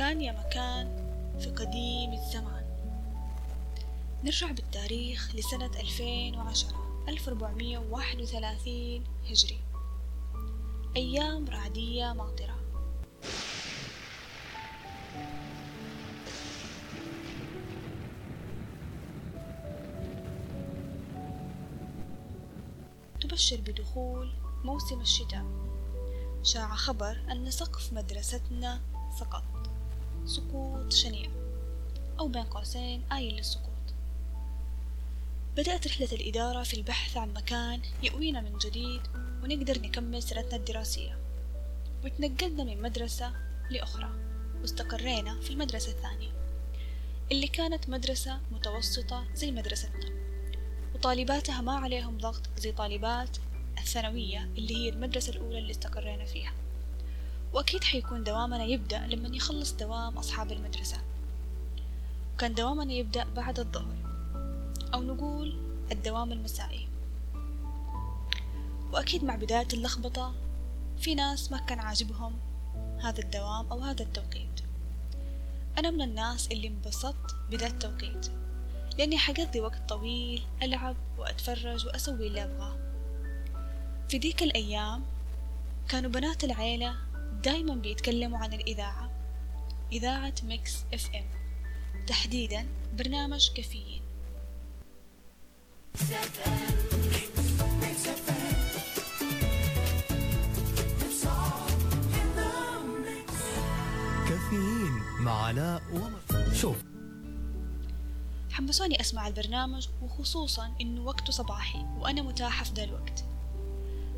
كان يا مكان في قديم الزمان. نرجع بالتاريخ لسنة 2010 1431 هجري. أيام رعدية ماطرة. تبشر بدخول موسم الشتاء. شاع خبر أن سقف مدرستنا سقط. سقوط شنيع أو بين قوسين آيل للسقوط. بدأت رحلة الإدارة في البحث عن مكان يأوينا من جديد ونقدر نكمل سنتنا الدراسية. وتنقلنا من مدرسة لأخرى واستقرينا في المدرسة الثانية اللي كانت مدرسة متوسطة زي مدرستنا. وطالباتها ما عليهم ضغط زي طالبات الثانوية اللي هي المدرسة الأولى اللي استقرينا فيها. وأكيد حيكون دوامنا يبدأ لما يخلص دوام أصحاب المدرسة. وكان دوامنا يبدأ بعد الظهر أو نقول الدوام المسائي. وأكيد مع بداية اللخبطة في ناس ما كان عاجبهم هذا الدوام أو هذا التوقيت. أنا من الناس اللي انبسطت بذا التوقيت لأني حقضي وقت طويل ألعب وأتفرج وأسوي اللي أبغاه. في ديك الأيام كانوا بنات العيلة دايما بيتكلموا عن الإذاعة إذاعة Mix FM. تحديدا برنامج كافيين. كافيين مع علاء ومر. شوف. حمسوني أسمع البرنامج وخصوصا إنه وقته صباحي وأنا متاحة في ذا الوقت.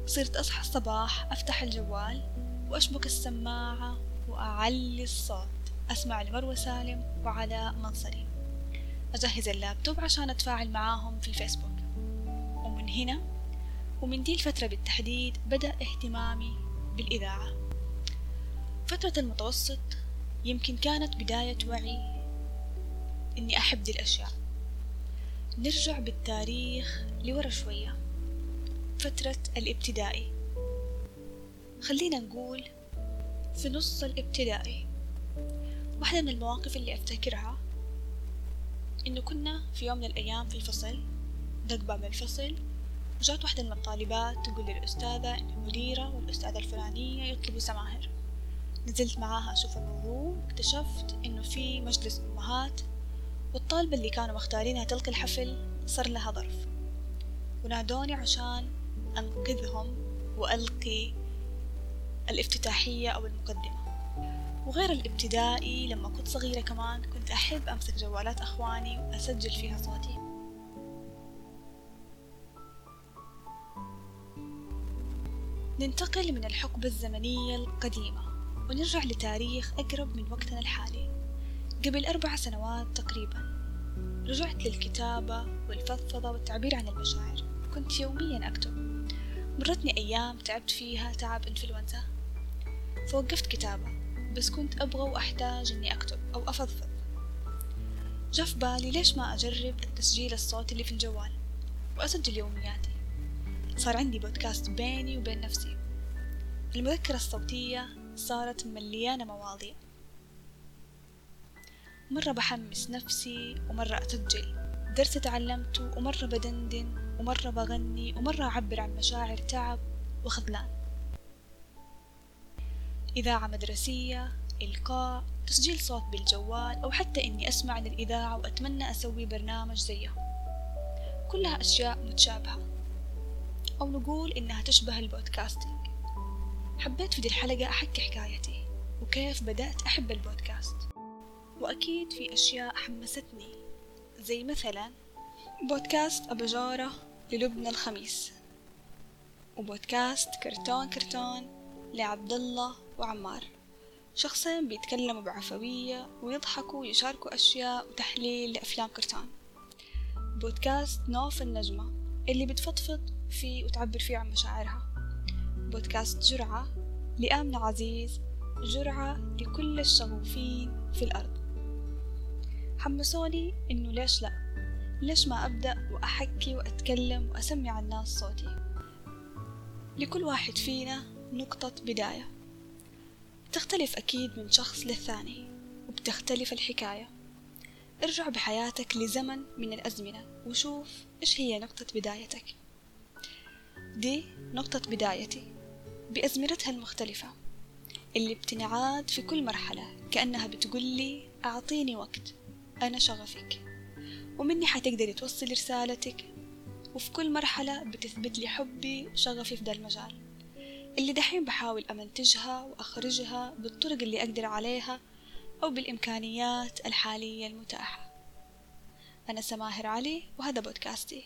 صرت أصحى الصباح أفتح الجوال وأشبك السماعة وأعلي الصوت. أسمع لمروة سالم وعلاء منصري أجهز اللابتوب عشان أتفاعل معاهم في الفيسبوك. ومن هنا ومن دي الفترة بالتحديد بدأ اهتمامي بالإذاعة. فترة المتوسط يمكن كانت بداية وعي إني أحب دي الأشياء. نرجع بالتاريخ لورا شوية. فترة الابتدائي. خلينا نقول في نص الابتدائي. واحدة من المواقف اللي أفتكرها إنه كنا في يوم من الأيام في الفصل دق باب الفصل وجات واحدة من الطالبات تقول للأستاذة إن المديرة والأستاذة الفلانية يطلبوا سماهر. نزلت معاها أشوف الموضوع اكتشفت إنه في مجلس أمهات والطالبة اللي كانوا مختارينها تلقي الحفل صار لها ظرف. ونادوني عشان أنقذهم وألقي الافتتاحية أو المقدمة. وغير الابتدائي لما كنت صغيرة كمان كنت أحب أمسك جوالات أخواني وأسجل فيها صوتي. ننتقل من الحقبة الزمنية القديمة ونرجع لتاريخ أقرب من وقتنا الحالي. قبل أربع سنوات تقريبا رجعت للكتابة والفضفضة والتعبير عن المشاعر. كنت يوميا أكتب. مرتني أيام تعبت فيها تعب إنفلونزا. فوقفت كتابة بس كنت أبغى وأحتاج إني أكتب أو أفضفض. جاء في بالي ليش ما أجرب التسجيل الصوتي اللي في الجوال وأسجل يومياتي. صار عندي بودكاست بيني وبين نفسي. المذكرة الصوتية صارت مليانة مواضيع. مرة بحمس نفسي ومرة أسجل. درس تعلمته ومرة بدندن ومرة بغني ومرة أعبر عن مشاعر تعب وخذلان. إذاعة مدرسية إلقاء تسجيل صوت بالجوال أو حتى إني أسمع للإذاعة وأتمنى أسوي برنامج زيها كلها أشياء متشابهة. أو نقول إنها تشبه البودكاستينج. حبيت في دي الحلقة أحكي حكايتي وكيف بدأت أحب البودكاست. وأكيد في أشياء حمستني. زي مثلا بودكاست أباجورة للبنى الخميس. وبودكاست كرتون كرتون لعبد الله وعمار. شخصين بيتكلموا بعفوية ويضحكوا ويشاركوا أشياء وتحليل لأفلام كرتون. بودكاست نوف النجمة اللي بتفضفض فيه وتعبر فيه عن مشاعرها. بودكاست جرعة لآمنة عزيز جرعة لكل الشغوفين في الأرض. حمسوني إنه ليش لأ؟ ليش ما أبدأ وأحكي وأتكلم وأسمع الناس صوتي؟ لكل واحد فينا نقطة بداية. تختلف أكيد من شخص للثاني وبتختلف الحكاية. ارجع بحياتك لزمن من الأزمنة وشوف إيش هي نقطة بدايتك. دي نقطة بدايتي بأزمنتها المختلفة اللي بتنعاد في كل مرحلة كأنها بتقولي أعطيني وقت أنا شغفك ومني حتقدري توصلي رسالتك وفي كل مرحلة بتثبت لي حبي وشغفي في ده المجال. اللي دحين بحاول أمنتجها وأخرجها بالطرق اللي أقدر عليها أو بالإمكانيات الحالية المتاحة. أنا سماهر علي وهذا بودكاستي.